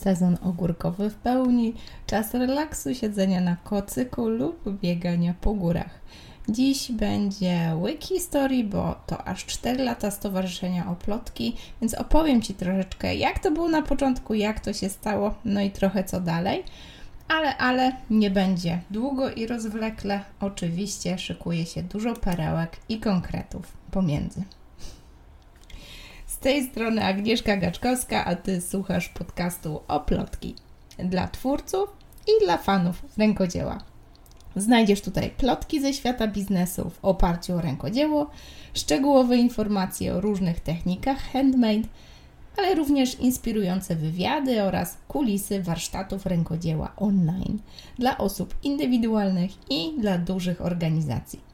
sezon ogórkowy w pełni, czas relaksu, siedzenia na kocyku lub biegania po górach. Dziś będzie łyk historii, bo to aż 4 lata Stowarzyszenia Oplotki, więc opowiem Ci troszeczkę, jak to było na początku, jak to się stało, no i trochę co dalej. Ale, ale nie będzie długo i rozwlekle. Oczywiście szykuje się dużo perełek i konkretów pomiędzy. Tej strony Agnieszka Gaczkowska, a Ty słuchasz podcastu Oplotki dla twórców i dla fanów rękodzieła. Znajdziesz tutaj plotki ze świata biznesu w oparciu o rękodzieło, szczegółowe informacje o różnych technikach handmade, ale również inspirujące wywiady oraz kulisy warsztatów rękodzieła online dla osób indywidualnych i dla dużych organizacji.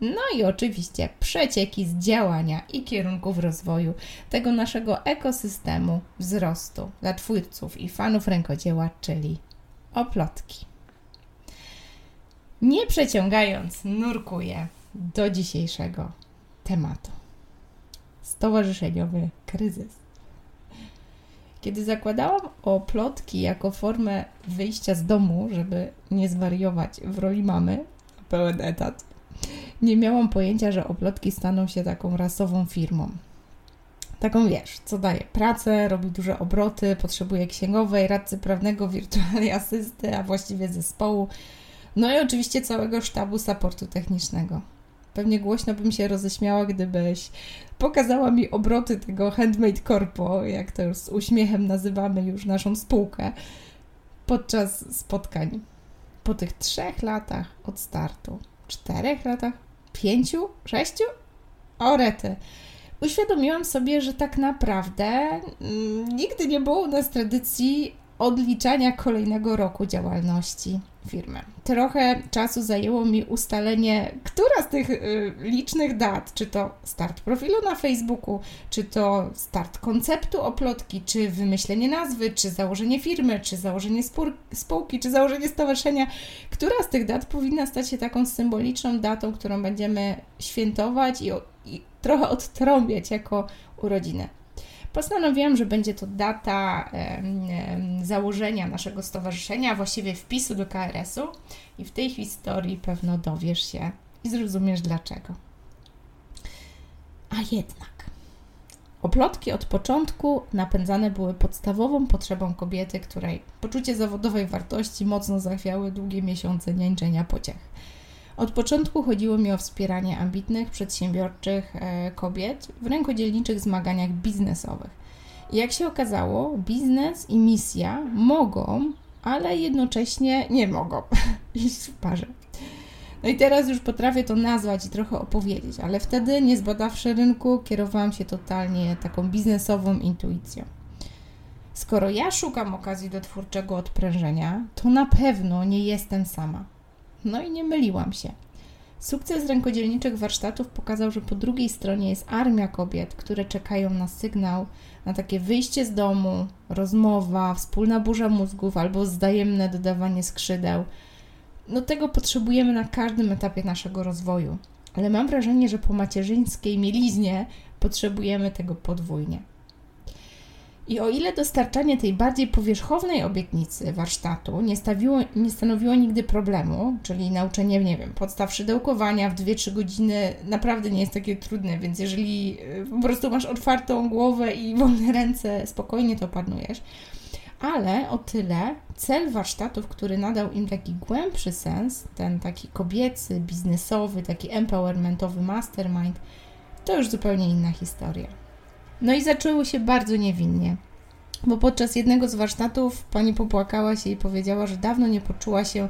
No i oczywiście przecieki z działania i kierunków rozwoju tego naszego ekosystemu wzrostu dla twórców i fanów rękodzieła, czyli oplotki. Nie przeciągając, nurkuję do dzisiejszego tematu. Stowarzyszeniowy kryzys. Kiedy zakładałam oplotki jako formę wyjścia z domu, żeby nie zwariować w roli mamy, pełen etat, nie miałam pojęcia, że oplotki staną się taką rasową firmą. Taką wiesz, co daje pracę, robi duże obroty, potrzebuje księgowej, radcy prawnego, wirtualnej asysty, a właściwie zespołu, no i oczywiście całego sztabu supportu technicznego. Pewnie głośno bym się roześmiała, gdybyś pokazała mi obroty tego Handmade Corpo, jak to już z uśmiechem nazywamy już naszą spółkę, podczas spotkań. Po tych trzech latach od startu, czterech latach, pięciu, sześciu? O rety. Uświadomiłam sobie, że tak naprawdę mm, nigdy nie było u nas tradycji odliczania kolejnego roku działalności firmy. Trochę czasu zajęło mi ustalenie, która z tych y, licznych dat, czy to start profilu na Facebooku, czy to start konceptu oplotki, czy wymyślenie nazwy, czy założenie firmy, czy założenie spółki, czy założenie stowarzyszenia, która z tych dat powinna stać się taką symboliczną datą, którą będziemy świętować i, i trochę odtrąbiać jako urodziny postanowiłam, że będzie to data założenia naszego stowarzyszenia, właściwie wpisu do KRS-u i w tej historii pewno dowiesz się i zrozumiesz dlaczego. A jednak. Oplotki od początku napędzane były podstawową potrzebą kobiety, której poczucie zawodowej wartości mocno zachwiały długie miesiące niańczenia pociech. Od początku chodziło mi o wspieranie ambitnych, przedsiębiorczych e, kobiet w rękodzielniczych zmaganiach biznesowych. I jak się okazało, biznes i misja mogą, ale jednocześnie nie mogą iść w parze. No i teraz już potrafię to nazwać i trochę opowiedzieć, ale wtedy, nie zbadawszy rynku, kierowałam się totalnie taką biznesową intuicją. Skoro ja szukam okazji do twórczego odprężenia, to na pewno nie jestem sama. No i nie myliłam się. Sukces rękodzielniczych warsztatów pokazał, że po drugiej stronie jest armia kobiet, które czekają na sygnał, na takie wyjście z domu, rozmowa, wspólna burza mózgów albo wzajemne dodawanie skrzydeł. No tego potrzebujemy na każdym etapie naszego rozwoju. Ale mam wrażenie, że po macierzyńskiej mieliźnie potrzebujemy tego podwójnie. I o ile dostarczanie tej bardziej powierzchownej obietnicy warsztatu nie, stawiło, nie stanowiło nigdy problemu, czyli nauczenie, nie wiem, podstaw szydełkowania w 2-3 godziny naprawdę nie jest takie trudne, więc jeżeli y, po prostu masz otwartą głowę i wolne ręce, spokojnie to panujesz. Ale o tyle cel warsztatów, który nadał im taki głębszy sens, ten taki kobiecy, biznesowy, taki empowermentowy mastermind, to już zupełnie inna historia. No i zaczęło się bardzo niewinnie, bo podczas jednego z warsztatów pani popłakała się i powiedziała, że dawno nie poczuła się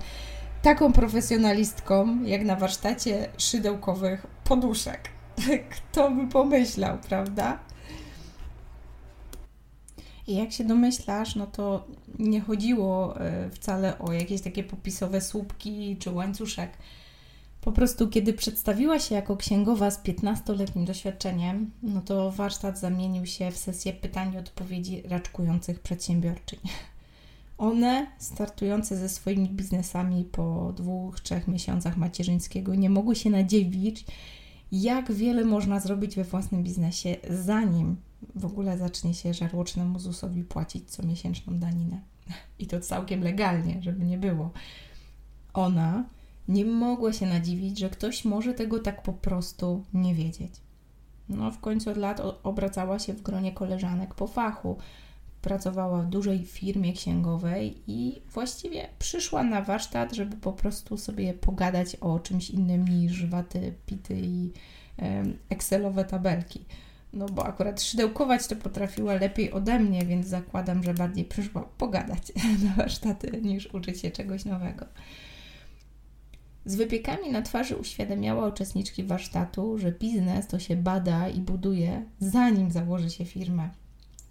taką profesjonalistką, jak na warsztacie szydełkowych poduszek. Kto by pomyślał, prawda? I jak się domyślasz, no to nie chodziło e, wcale o jakieś takie popisowe słupki czy łańcuszek po prostu, kiedy przedstawiła się jako księgowa z 15-letnim doświadczeniem, no to warsztat zamienił się w sesję pytań i odpowiedzi raczkujących przedsiębiorczyń. One, startujące ze swoimi biznesami po dwóch, trzech miesiącach macierzyńskiego, nie mogły się nadziwić, jak wiele można zrobić we własnym biznesie, zanim w ogóle zacznie się żarłocznemu ZUS-owi płacić comiesięczną daninę. I to całkiem legalnie, żeby nie było. Ona nie mogła się nadziwić, że ktoś może tego tak po prostu nie wiedzieć. No, w końcu od lat obracała się w gronie koleżanek po fachu. Pracowała w dużej firmie księgowej i właściwie przyszła na warsztat, żeby po prostu sobie pogadać o czymś innym niż waty, pity i Excelowe tabelki. No bo akurat szydełkować to potrafiła lepiej ode mnie, więc zakładam, że bardziej przyszła pogadać na warsztaty niż uczyć się czegoś nowego. Z wypiekami na twarzy uświadamiała uczestniczki warsztatu, że biznes to się bada i buduje, zanim założy się firmę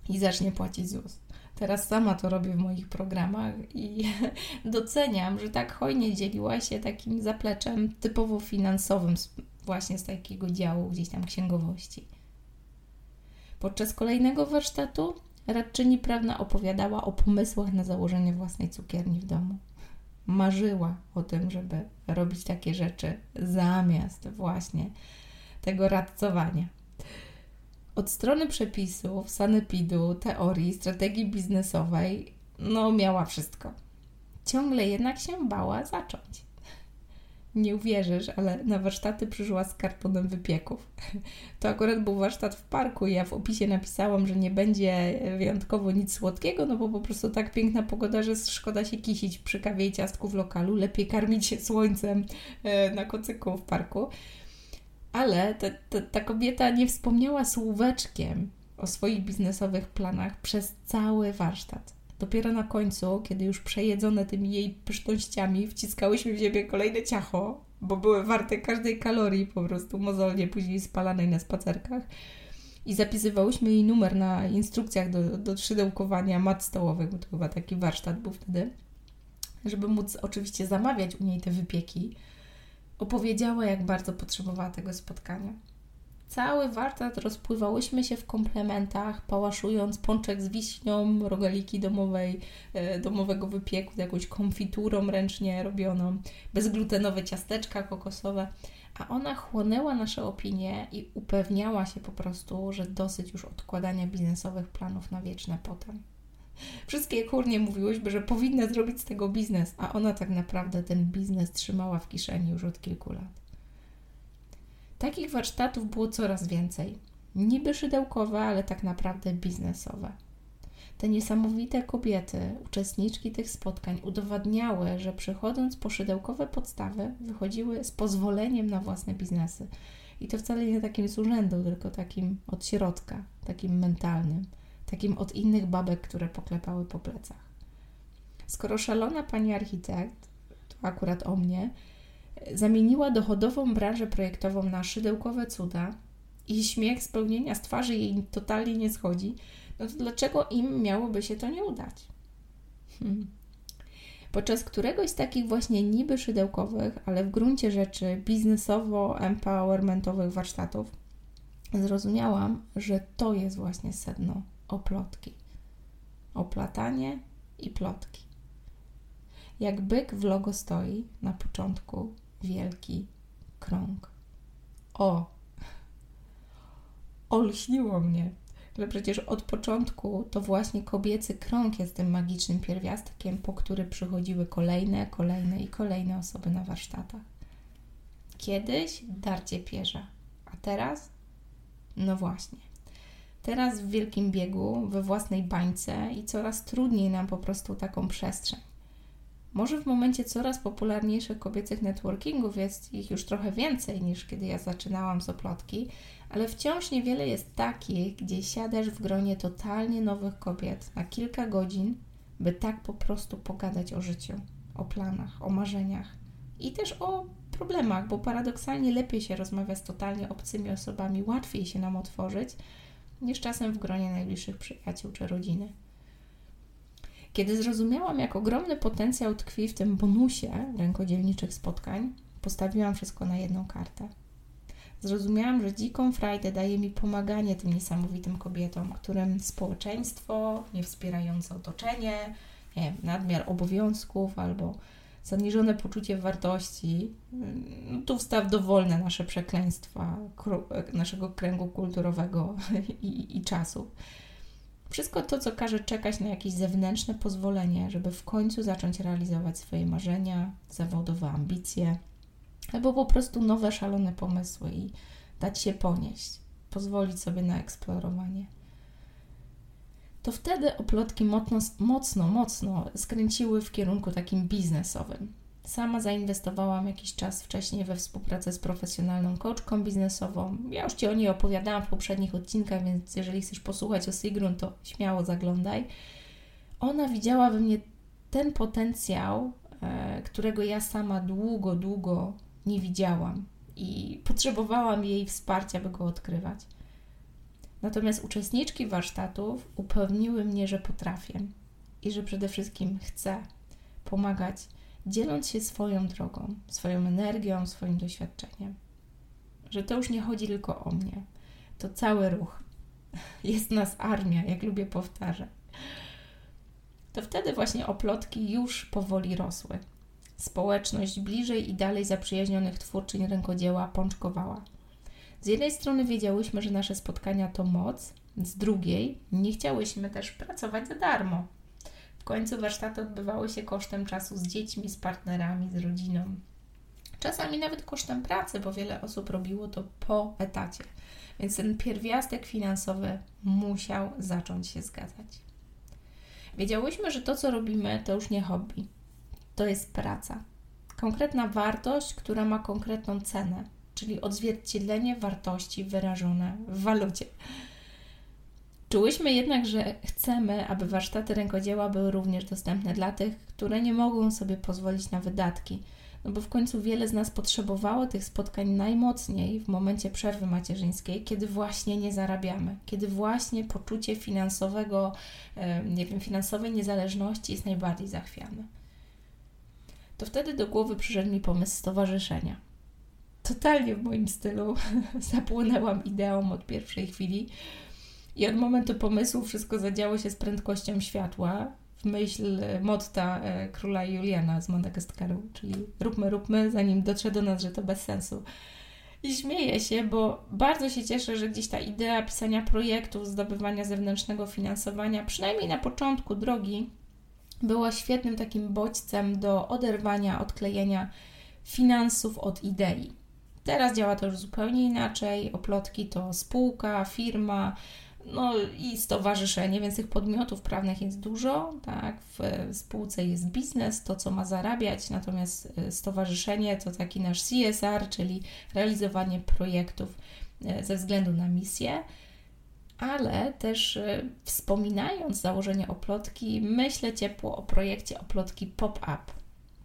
i zacznie płacić ZUS. Teraz sama to robię w moich programach i doceniam, że tak hojnie dzieliła się takim zapleczem typowo finansowym, właśnie z takiego działu gdzieś tam księgowości. Podczas kolejnego warsztatu radczyni prawna opowiadała o pomysłach na założenie własnej cukierni w domu. Marzyła o tym, żeby robić takie rzeczy zamiast właśnie tego radcowania. Od strony przepisów, sanepidu, teorii, strategii biznesowej, no miała wszystko. Ciągle jednak się bała zacząć nie uwierzysz, ale na warsztaty przyszła z kartonem wypieków. To akurat był warsztat w parku ja w opisie napisałam, że nie będzie wyjątkowo nic słodkiego, no bo po prostu tak piękna pogoda, że szkoda się kisić przy kawie i ciastku w lokalu. Lepiej karmić się słońcem e, na kocyku w parku. Ale ta, ta, ta kobieta nie wspomniała słóweczkiem o swoich biznesowych planach przez cały warsztat. Dopiero na końcu, kiedy już przejedzone tymi jej pysznościami, wciskałyśmy w siebie kolejne ciacho, bo były warte każdej kalorii po prostu mozolnie później spalanej na spacerkach. I zapisywałyśmy jej numer na instrukcjach do, do szydełkowania mat stołowych, bo to chyba taki warsztat był wtedy, żeby móc oczywiście zamawiać u niej te wypieki. Opowiedziała, jak bardzo potrzebowała tego spotkania. Cały warsztat rozpływałyśmy się w komplementach, pałaszując pączek z wiśnią, rogaliki domowej, e, domowego wypieku z jakąś konfiturą ręcznie robioną, bezglutenowe ciasteczka kokosowe. A ona chłonęła nasze opinie i upewniała się po prostu, że dosyć już odkładania biznesowych planów na wieczne potem. Wszystkie kurnie mówiłyśmy, że powinna zrobić z tego biznes, a ona tak naprawdę ten biznes trzymała w kieszeni już od kilku lat. Takich warsztatów było coraz więcej. Niby szydełkowe, ale tak naprawdę biznesowe. Te niesamowite kobiety, uczestniczki tych spotkań, udowadniały, że przychodząc po szydełkowe podstawy, wychodziły z pozwoleniem na własne biznesy. I to wcale nie takim z urzędu, tylko takim od środka, takim mentalnym, takim od innych babek, które poklepały po plecach. Skoro szalona pani architekt, to akurat o mnie, zamieniła dochodową branżę projektową na szydełkowe cuda i śmiech spełnienia z twarzy jej totalnie nie schodzi, no to dlaczego im miałoby się to nie udać? Hmm. Podczas któregoś z takich właśnie niby szydełkowych, ale w gruncie rzeczy biznesowo-empowermentowych warsztatów zrozumiałam, że to jest właśnie sedno oplotki. Oplatanie i plotki. Jak byk w logo stoi na początku, wielki krąg. O! Olśniło mnie, że przecież od początku to właśnie kobiecy krąg jest tym magicznym pierwiastkiem, po który przychodziły kolejne, kolejne i kolejne osoby na warsztatach. Kiedyś darcie pierza, a teraz? No właśnie. Teraz w wielkim biegu, we własnej bańce i coraz trudniej nam po prostu taką przestrzeń. Może w momencie coraz popularniejszych kobiecych networkingów jest ich już trochę więcej niż kiedy ja zaczynałam z oplotki, ale wciąż niewiele jest takich, gdzie siadasz w gronie totalnie nowych kobiet na kilka godzin, by tak po prostu pogadać o życiu, o planach, o marzeniach i też o problemach, bo paradoksalnie lepiej się rozmawia z totalnie obcymi osobami, łatwiej się nam otworzyć niż czasem w gronie najbliższych przyjaciół czy rodziny. Kiedy zrozumiałam, jak ogromny potencjał tkwi w tym bonusie rękodzielniczych spotkań, postawiłam wszystko na jedną kartę. Zrozumiałam, że dziką frajdę daje mi pomaganie tym niesamowitym kobietom, którym społeczeństwo, niewspierające otoczenie, nie wiem, nadmiar obowiązków albo zaniżone poczucie wartości, no tu wstaw dowolne nasze przekleństwa naszego kręgu kulturowego i, i czasu. Wszystko to, co każe czekać na jakieś zewnętrzne pozwolenie, żeby w końcu zacząć realizować swoje marzenia, zawodowe ambicje, albo po prostu nowe, szalone pomysły i dać się ponieść, pozwolić sobie na eksplorowanie. To wtedy oplotki mocno, mocno, mocno skręciły w kierunku takim biznesowym. Sama zainwestowałam jakiś czas wcześniej we współpracę z profesjonalną coachką biznesową. Ja już Ci o niej opowiadałam w poprzednich odcinkach, więc jeżeli chcesz posłuchać o Sigrun, to śmiało zaglądaj. Ona widziała we mnie ten potencjał, e, którego ja sama długo, długo nie widziałam i potrzebowałam jej wsparcia, by go odkrywać. Natomiast uczestniczki warsztatów upewniły mnie, że potrafię i że przede wszystkim chcę pomagać, dzieląc się swoją drogą, swoją energią, swoim doświadczeniem. Że to już nie chodzi tylko o mnie, to cały ruch. Jest nas armia, jak lubię powtarzać. To wtedy właśnie oplotki już powoli rosły. Społeczność bliżej i dalej zaprzyjaźnionych twórczyń rękodzieła pączkowała. Z jednej strony wiedziałyśmy, że nasze spotkania to moc, z drugiej nie chciałyśmy też pracować za darmo. Końcu warsztaty odbywały się kosztem czasu z dziećmi, z partnerami, z rodziną. Czasami nawet kosztem pracy, bo wiele osób robiło to po etacie. Więc ten pierwiastek finansowy musiał zacząć się zgadzać. Wiedziałyśmy, że to, co robimy, to już nie hobby. To jest praca. Konkretna wartość, która ma konkretną cenę, czyli odzwierciedlenie wartości wyrażone w walucie. Czułyśmy jednak, że chcemy, aby warsztaty rękodzieła były również dostępne dla tych, które nie mogą sobie pozwolić na wydatki, no bo w końcu wiele z nas potrzebowało tych spotkań najmocniej w momencie przerwy macierzyńskiej, kiedy właśnie nie zarabiamy, kiedy właśnie poczucie finansowego, nie wiem, finansowej niezależności jest najbardziej zachwiane. To wtedy do głowy przyszedł mi pomysł stowarzyszenia totalnie w moim stylu. Zapłynęłam ideą od pierwszej chwili. I od momentu pomysłu wszystko zadziało się z prędkością światła, w myśl motta e, króla Juliana z Madagaskaru, czyli róbmy, róbmy, zanim dotrze do nas, że to bez sensu. I śmieję się, bo bardzo się cieszę, że gdzieś ta idea pisania projektów, zdobywania zewnętrznego finansowania, przynajmniej na początku drogi, była świetnym takim bodźcem do oderwania, odklejenia finansów od idei. Teraz działa to już zupełnie inaczej. Oplotki to spółka, firma, no i stowarzyszenie, więc tych podmiotów prawnych jest dużo, tak? W spółce jest biznes, to co ma zarabiać, natomiast e, stowarzyszenie to taki nasz CSR, czyli realizowanie projektów e, ze względu na misję. Ale też e, wspominając założenie oplotki, myślę ciepło o projekcie oplotki Pop-Up.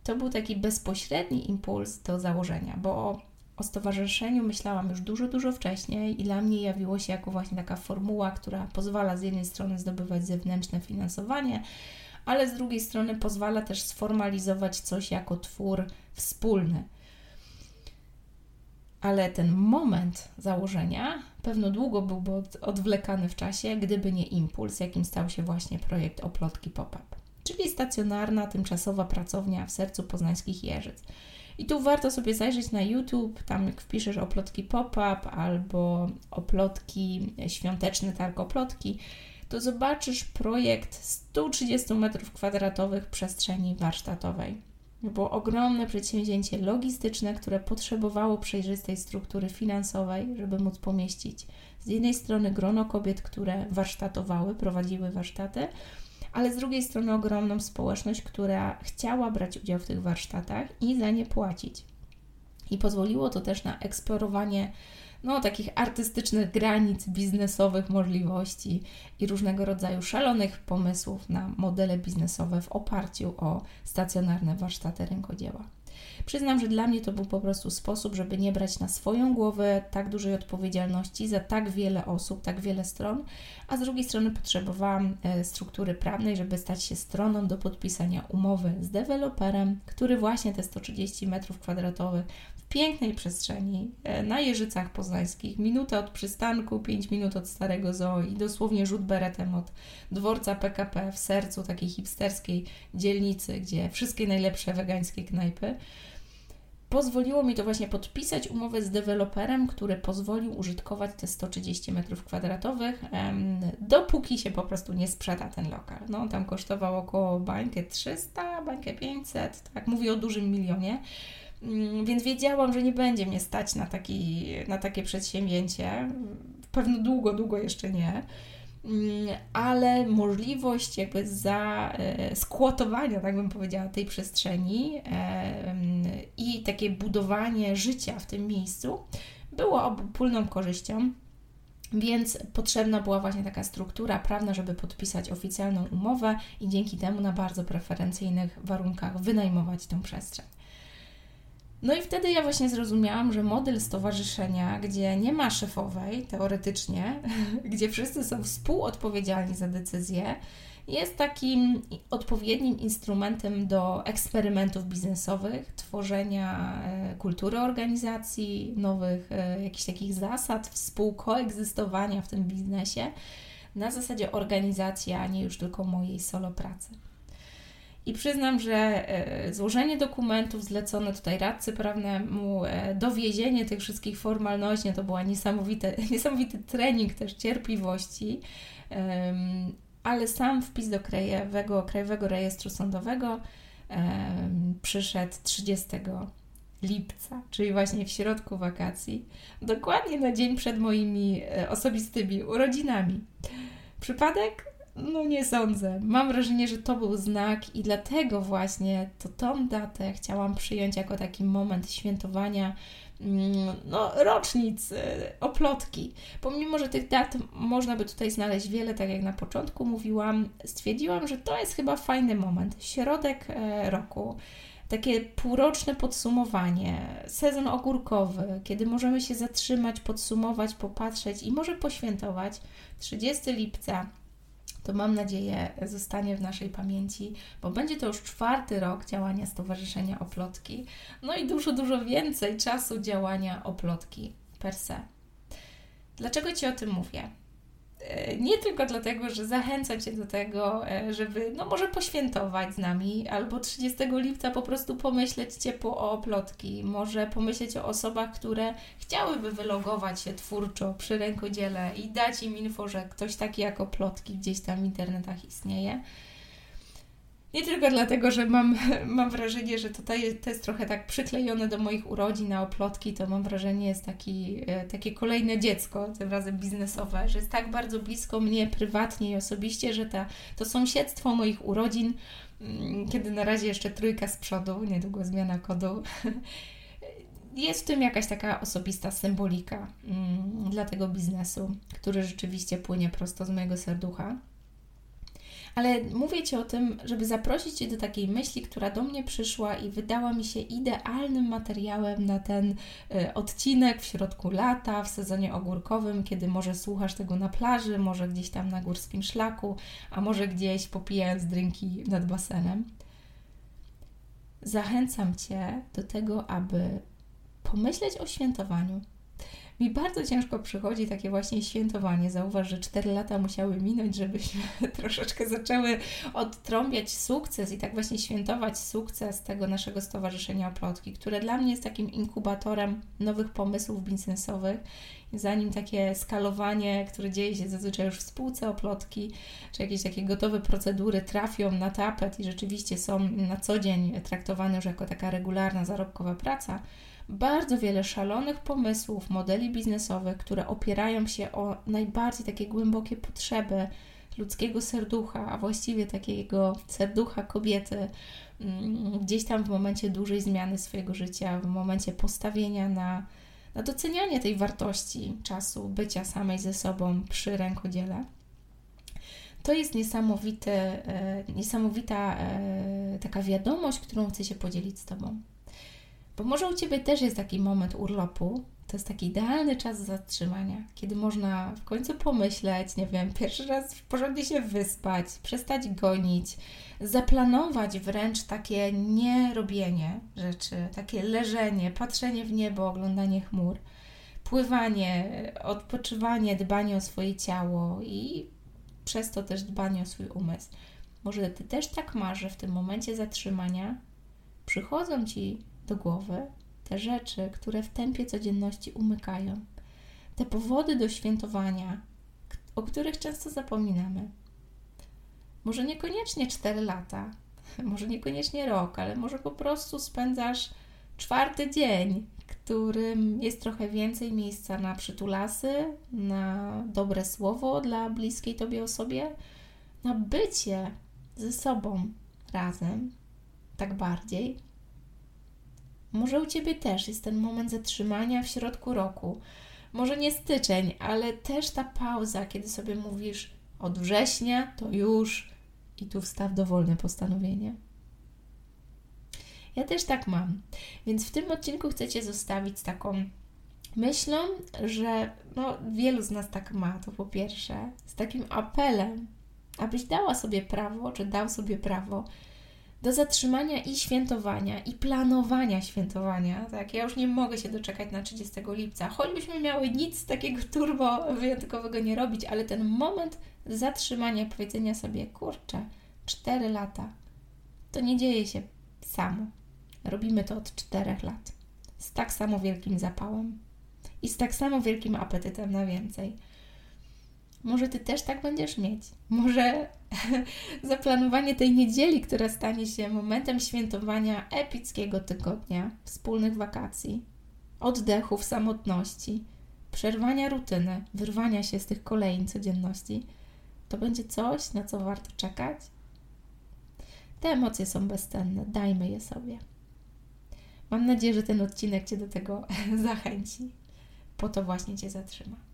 To był taki bezpośredni impuls do założenia, bo o stowarzyszeniu myślałam już dużo, dużo wcześniej i dla mnie jawiło się jako właśnie taka formuła, która pozwala z jednej strony zdobywać zewnętrzne finansowanie, ale z drugiej strony pozwala też sformalizować coś jako twór wspólny. Ale ten moment założenia pewno długo byłby odwlekany w czasie, gdyby nie impuls, jakim stał się właśnie projekt Oplotki Pop-Up, czyli stacjonarna, tymczasowa pracownia w sercu poznańskich Jeżyc. I tu warto sobie zajrzeć na YouTube, tam jak wpiszesz oplotki pop-up albo oplotki świąteczne targ oplotki, to zobaczysz projekt 130 m2 przestrzeni warsztatowej. Było ogromne przedsięwzięcie logistyczne, które potrzebowało przejrzystej struktury finansowej, żeby móc pomieścić z jednej strony grono kobiet, które warsztatowały, prowadziły warsztaty, ale z drugiej strony ogromną społeczność, która chciała brać udział w tych warsztatach i za nie płacić. I pozwoliło to też na eksplorowanie no, takich artystycznych granic, biznesowych możliwości i różnego rodzaju szalonych pomysłów na modele biznesowe w oparciu o stacjonarne warsztaty rękodzieła. Przyznam, że dla mnie to był po prostu sposób, żeby nie brać na swoją głowę tak dużej odpowiedzialności za tak wiele osób, tak wiele stron, a z drugiej strony potrzebowałam e, struktury prawnej, żeby stać się stroną do podpisania umowy z deweloperem, który właśnie te 130 m2 w pięknej przestrzeni e, na Jeżycach Poznańskich, minuta od przystanku, 5 minut od Starego Zoo i dosłownie rzut beretem od dworca PKP w sercu takiej hipsterskiej dzielnicy, gdzie wszystkie najlepsze wegańskie knajpy pozwoliło mi to właśnie podpisać umowę z deweloperem, który pozwolił użytkować te 130 m2, dopóki się po prostu nie sprzeda ten lokal. No, tam kosztował około bańkę 300, bańkę 500, tak, mówię o dużym milionie. Mm, więc wiedziałam, że nie będzie mnie stać na, taki, na takie przedsięwzięcie. Pewno długo, długo jeszcze nie. Mm, ale możliwość jakby za e, skłotowania, tak bym powiedziała, tej przestrzeni e, i takie budowanie życia w tym miejscu było obopólną korzyścią. Więc potrzebna była właśnie taka struktura prawna, żeby podpisać oficjalną umowę i dzięki temu na bardzo preferencyjnych warunkach wynajmować tę przestrzeń. No i wtedy ja właśnie zrozumiałam, że model stowarzyszenia, gdzie nie ma szefowej, teoretycznie, gdzie wszyscy są współodpowiedzialni za decyzje, jest takim odpowiednim instrumentem do eksperymentów biznesowych, tworzenia e, kultury organizacji, nowych e, jakichś takich zasad współkoegzystowania w tym biznesie na zasadzie organizacji, a nie już tylko mojej solo pracy. I przyznam, że e, złożenie dokumentów zlecone tutaj radcy prawnemu, e, dowiezienie tych wszystkich formalności, to była niesamowity trening też cierpliwości, ale sam wpis do Krajowego, Krajowego Rejestru Sądowego przyszedł 30 lipca, czyli właśnie w środku wakacji, dokładnie na dzień przed moimi e, osobistymi urodzinami. Przypadek? No nie sądzę. Mam wrażenie, że to był znak i dlatego właśnie to tą datę chciałam przyjąć jako taki moment świętowania mm, no, rocznic, y, oplotki. Pomimo, że tych dat można by tutaj znaleźć wiele, tak jak na początku mówiłam, stwierdziłam, że to jest chyba fajny moment. Środek e, roku takie półroczne podsumowanie, sezon ogórkowy, kiedy możemy się zatrzymać, podsumować, popatrzeć i może poświętować 30 lipca to mam nadzieję zostanie w naszej pamięci, bo będzie to już czwarty rok działania Stowarzyszenia Oplotki, no i dużo, dużo więcej czasu działania Oplotki per se. Dlaczego Ci o tym mówię? E, nie tylko dlatego, że zachęcam Cię do tego, e, żeby no może poświętować z nami, albo 30 lipca po prostu pomyśleć ciepło o oplotki, może pomyśleć o osobach, które chciałyby wylogować się twórczo przy rękodziele i dać im info, że ktoś taki jak oplotki gdzieś tam w internetach istnieje. Nie tylko dlatego, że mam, mam wrażenie, że to, to jest trochę tak przyklejone do moich urodzin na oplotki, to mam wrażenie jest taki, e, takie kolejne dziecko, tym razem biznesowe, że jest tak bardzo blisko mnie prywatnie i osobiście, że ta, to sąsiedztwo moich urodzin, mm, kiedy na razie jeszcze trójka z przodu, niedługo zmiana kodu, jest w tym jakaś taka osobista symbolika mm, dla tego biznesu, który rzeczywiście płynie prosto z mojego serducha. Ale mówię Ci o tym, żeby zaprosić Cię do takiej myśli, która do mnie przyszła i wydała mi się idealnym materiałem na ten y, odcinek w środku lata, w sezonie ogórkowym, kiedy może słuchasz tego na plaży, może gdzieś tam na górskim szlaku, a może gdzieś popijając drinki nad basenem. Zachęcam Cię do tego, aby pomyśleć o świętowaniu, mi bardzo ciężko przychodzi takie właśnie świętowanie. Zauważ, że 4 lata musiały minąć, żebyśmy troszeczkę zaczęły odtrąbiać sukces i tak właśnie świętować sukces tego naszego Stowarzyszenia Oplotki, które dla mnie jest takim inkubatorem nowych pomysłów biznesowych. Zanim takie skalowanie, które dzieje się zazwyczaj już w spółce oplotki, czy jakieś takie gotowe procedury trafią na tapet i rzeczywiście są na co dzień traktowane już jako taka regularna zarobkowa praca, bardzo wiele szalonych pomysłów, modeli biznesowych, które opierają się o najbardziej takie głębokie potrzeby ludzkiego serducha, a właściwie takiego serducha kobiety, mm, gdzieś tam w momencie dużej zmiany swojego życia, w momencie postawienia na, na docenianie tej wartości czasu, bycia samej ze sobą przy rękodziele. To jest niesamowity, e, niesamowita e, taka wiadomość, którą chcę się podzielić z Tobą. Bo może u Ciebie też jest taki moment urlopu, to jest taki idealny czas zatrzymania, kiedy można w końcu pomyśleć, nie wiem, pierwszy raz porządnie się wyspać, przestać gonić, zaplanować wręcz takie nierobienie rzeczy, takie leżenie, patrzenie w niebo, oglądanie chmur, pływanie, odpoczywanie, dbanie o swoje ciało i przez to też dbanie o swój umysł. Może Ty też tak masz, że w tym momencie zatrzymania przychodzą Ci do głowy te rzeczy, które w tempie codzienności umykają, te powody do świętowania, o których często zapominamy. Może niekoniecznie 4 lata, może niekoniecznie rok, ale może po prostu spędzasz czwarty dzień, którym jest trochę więcej miejsca na przytulasy, na dobre słowo dla bliskiej Tobie osobie, na bycie ze sobą razem, tak bardziej. Może u Ciebie też jest ten moment zatrzymania w środku roku. Może nie styczeń, ale też ta pauza, kiedy sobie mówisz od września to już i tu wstaw dowolne postanowienie. Ja też tak mam. Więc w tym odcinku chcę Cię zostawić z taką myślą, że no, wielu z nas tak ma, to po pierwsze, z takim apelem, abyś dała sobie prawo, czy dał sobie prawo do zatrzymania i świętowania, i planowania świętowania. Tak, ja już nie mogę się doczekać na 30 lipca, choćbyśmy miały nic takiego turbo wyjątkowego nie robić, ale ten moment zatrzymania, powiedzenia sobie, kurczę, 4 lata, to nie dzieje się samo. Robimy to od 4 lat. Z tak samo wielkim zapałem i z tak samo wielkim apetytem na więcej. Może Ty też tak będziesz mieć. Może zaplanowanie tej niedzieli, która stanie się momentem świętowania epickiego tygodnia, wspólnych wakacji, oddechów, samotności, przerwania rutyny, wyrwania się z tych kolejn codzienności, to będzie coś, na co warto czekać. Te emocje są bezcenne, dajmy je sobie. Mam nadzieję, że ten odcinek Cię do tego zachęci. Po to właśnie Cię zatrzyma.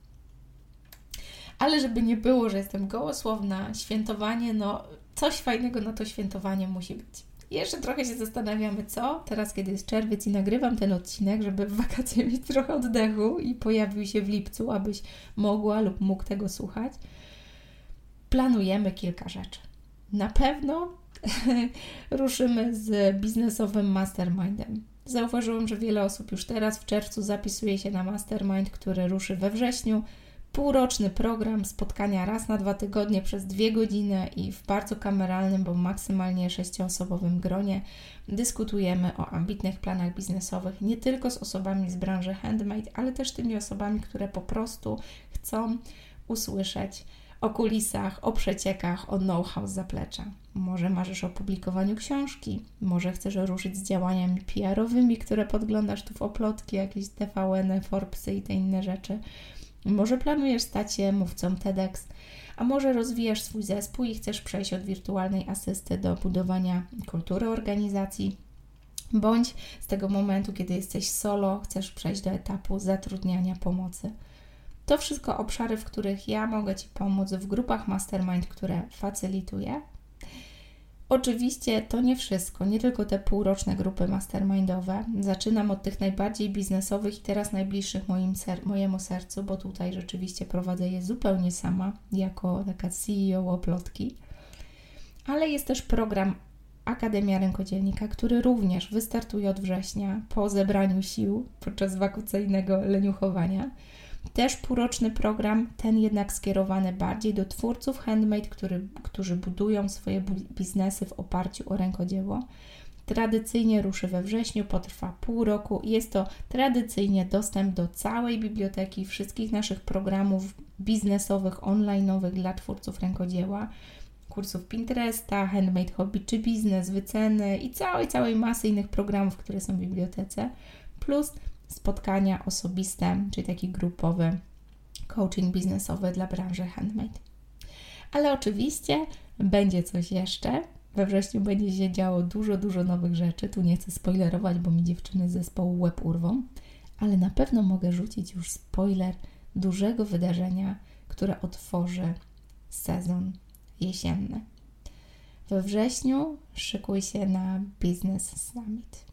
Ale żeby nie było, że jestem gołosłowna, świętowanie, no coś fajnego na to świętowanie musi być. Jeszcze trochę się zastanawiamy, co teraz, kiedy jest czerwiec i nagrywam ten odcinek, żeby w wakacje mieć trochę oddechu i pojawił się w lipcu, abyś mogła lub mógł tego słuchać. Planujemy kilka rzeczy. Na pewno ruszymy z biznesowym mastermindem. Zauważyłam, że wiele osób już teraz w czerwcu zapisuje się na mastermind, który ruszy we wrześniu półroczny program, spotkania raz na dwa tygodnie przez dwie godziny i w bardzo kameralnym, bo maksymalnie sześcioosobowym gronie dyskutujemy o ambitnych planach biznesowych nie tylko z osobami z branży handmade, ale też tymi osobami, które po prostu chcą usłyszeć o kulisach, o przeciekach, o know-how z zaplecza. Może marzysz o publikowaniu książki, może chcesz ruszyć z działaniami PR-owymi, które podglądasz tu w oplotki, jakieś TVN, Forbesy i te inne rzeczy. Może planujesz stać się mówcą TEDx, a może rozwijasz swój zespół i chcesz przejść od wirtualnej asysty do budowania kultury organizacji, bądź z tego momentu, kiedy jesteś solo, chcesz przejść do etapu zatrudniania pomocy. To wszystko obszary, w których ja mogę Ci pomóc w grupach mastermind, które facylituję Oczywiście to nie wszystko, nie tylko te półroczne grupy mastermindowe. Zaczynam od tych najbardziej biznesowych i teraz najbliższych moim ser mojemu sercu, bo tutaj rzeczywiście prowadzę je zupełnie sama, jako taka CEO oplotki. Ale jest też program Akademia Rękodzielnika, który również wystartuje od września po zebraniu sił podczas wakacyjnego leniuchowania. Też półroczny program, ten jednak skierowany bardziej do twórców handmade, który, którzy budują swoje biznesy w oparciu o rękodzieło. Tradycyjnie ruszy we wrześniu, potrwa pół roku jest to tradycyjnie dostęp do całej biblioteki wszystkich naszych programów biznesowych, online'owych dla twórców rękodzieła, kursów Pinteresta, Handmade Hobby czy Biznes, wyceny i całej, całej masy innych programów, które są w bibliotece, plus spotkania osobiste, czyli taki grupowy coaching biznesowy dla branży handmade. Ale oczywiście będzie coś jeszcze. We wrześniu będzie się działo dużo, dużo nowych rzeczy. Tu nie chcę spoilerować, bo mi dziewczyny z zespołu łeb urwą, ale na pewno mogę rzucić już spoiler dużego wydarzenia, które otworzy sezon jesienny. We wrześniu szykuj się na Business Summit.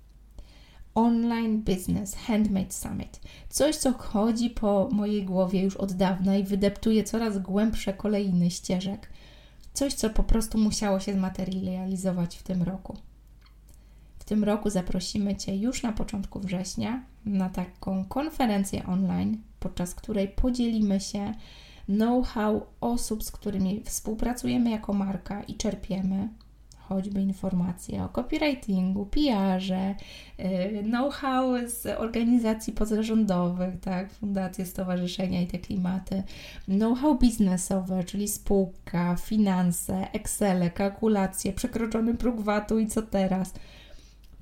Online Business Handmade Summit. Coś, co chodzi po mojej głowie już od dawna i wydeptuje coraz głębsze kolejny ścieżek. Coś, co po prostu musiało się zmaterializować w tym roku. W tym roku zaprosimy Cię już na początku września na taką konferencję online, podczas której podzielimy się know-how osób, z którymi współpracujemy jako marka i czerpiemy choćby informacje o copywritingu, PR-ze, y, know-how z organizacji pozarządowych, tak, fundacje, stowarzyszenia i te klimaty, know-how biznesowe, czyli spółka, finanse, Excel, kalkulacje, przekroczony próg VAT-u i co teraz –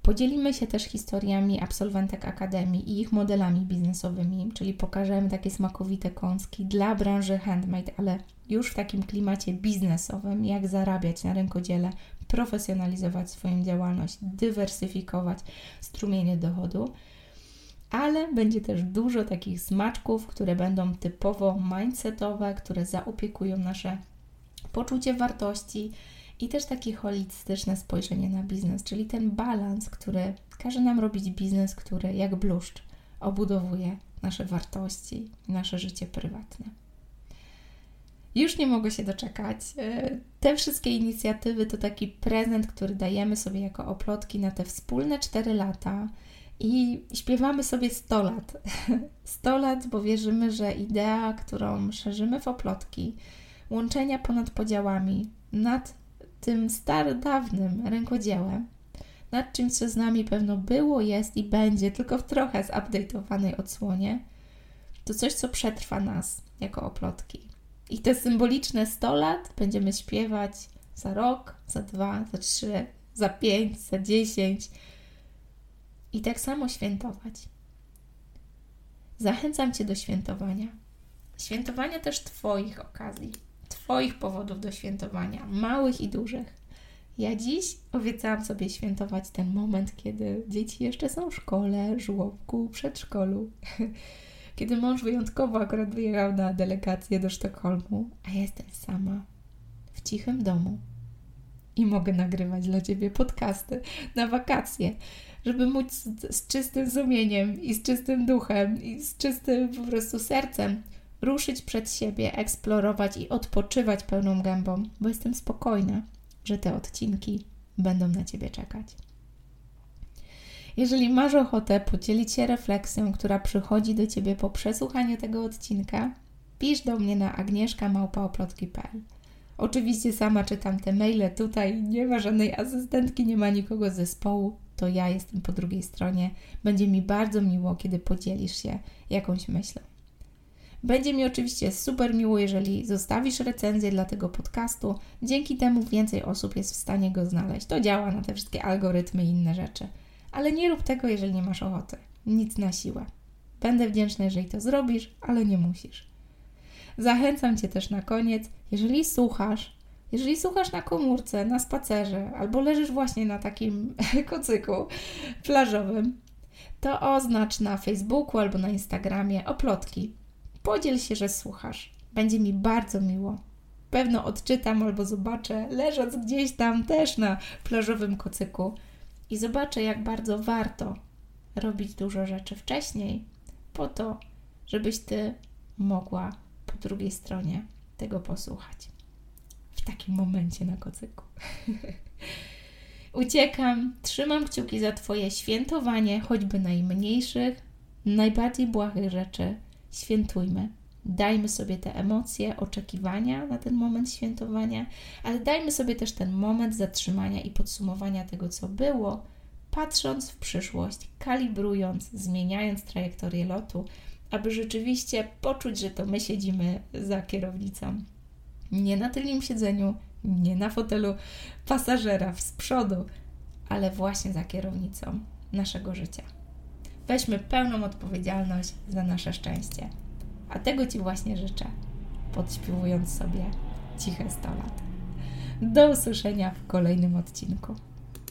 Podzielimy się też historiami absolwentek akademii i ich modelami biznesowymi, czyli pokażemy takie smakowite kąski dla branży handmade, ale już w takim klimacie biznesowym, jak zarabiać na rękodziele, profesjonalizować swoją działalność, dywersyfikować strumienie dochodu. Ale będzie też dużo takich smaczków, które będą typowo mindsetowe, które zaopiekują nasze poczucie wartości, i też takie holistyczne spojrzenie na biznes, czyli ten balans, który każe nam robić biznes, który jak bluszcz obudowuje nasze wartości, nasze życie prywatne. Już nie mogę się doczekać. E, te wszystkie inicjatywy to taki prezent, który dajemy sobie jako oplotki na te wspólne 4 lata i śpiewamy sobie 100 lat. 100 lat, bo wierzymy, że idea, którą szerzymy w oplotki, łączenia ponad podziałami, nad tym starodawnym rękodziełem, nad czymś, co z nami pewno było, jest i będzie, tylko w trochę zupdate'owanej odsłonie, to coś, co przetrwa nas jako oplotki. I te symboliczne 100 lat będziemy śpiewać za rok, za dwa, za trzy, za pięć, za dziesięć i tak samo świętować. Zachęcam Cię do świętowania. Świętowania też Twoich okazji Twoich powodów do świętowania, małych i dużych. Ja dziś obiecałam sobie świętować ten moment, kiedy dzieci jeszcze są w szkole, żłobku, przedszkolu. Kiedy mąż wyjątkowo akurat wyjechał na delegację do Sztokholmu, a ja jestem sama w cichym domu i mogę nagrywać dla Ciebie podcasty na wakacje, żeby móc z, z czystym sumieniem i z czystym duchem i z czystym po prostu sercem ruszyć przed siebie, eksplorować i odpoczywać pełną gębą, bo jestem spokojna, że te odcinki będą na Ciebie czekać. Jeżeli masz ochotę podzielić się refleksją, która przychodzi do Ciebie po przesłuchaniu tego odcinka, pisz do mnie na agnieszka.małpaoplotki.pl Oczywiście sama czytam te maile, tutaj nie ma żadnej asystentki, nie ma nikogo z zespołu, to ja jestem po drugiej stronie. Będzie mi bardzo miło, kiedy podzielisz się jakąś myślą. Będzie mi oczywiście super miło, jeżeli zostawisz recenzję dla tego podcastu. Dzięki temu więcej osób jest w stanie go znaleźć. To działa na te wszystkie algorytmy i inne rzeczy. Ale nie rób tego, jeżeli nie masz ochoty. Nic na siłę. Będę wdzięczna, jeżeli to zrobisz, ale nie musisz. Zachęcam Cię też na koniec, jeżeli słuchasz, jeżeli słuchasz na komórce, na spacerze, albo leżysz właśnie na takim kocyku plażowym, to oznacz na Facebooku albo na Instagramie oplotki Podziel się, że słuchasz. Będzie mi bardzo miło. Pewno odczytam albo zobaczę, leżąc gdzieś tam też na plażowym kocyku i zobaczę, jak bardzo warto robić dużo rzeczy wcześniej, po to, żebyś ty mogła po drugiej stronie tego posłuchać. W takim momencie na kocyku. Uciekam, trzymam kciuki za Twoje świętowanie, choćby najmniejszych, najbardziej błahych rzeczy świętujmy. Dajmy sobie te emocje, oczekiwania na ten moment świętowania, ale dajmy sobie też ten moment zatrzymania i podsumowania tego, co było, patrząc w przyszłość, kalibrując, zmieniając trajektorię lotu, aby rzeczywiście poczuć, że to my siedzimy za kierownicą. Nie na tylnym siedzeniu, nie na fotelu pasażera z przodu, ale właśnie za kierownicą naszego życia. Weźmy pełną odpowiedzialność za nasze szczęście. A tego Ci właśnie życzę, podśpiewując sobie ciche 100 lat. Do usłyszenia w kolejnym odcinku.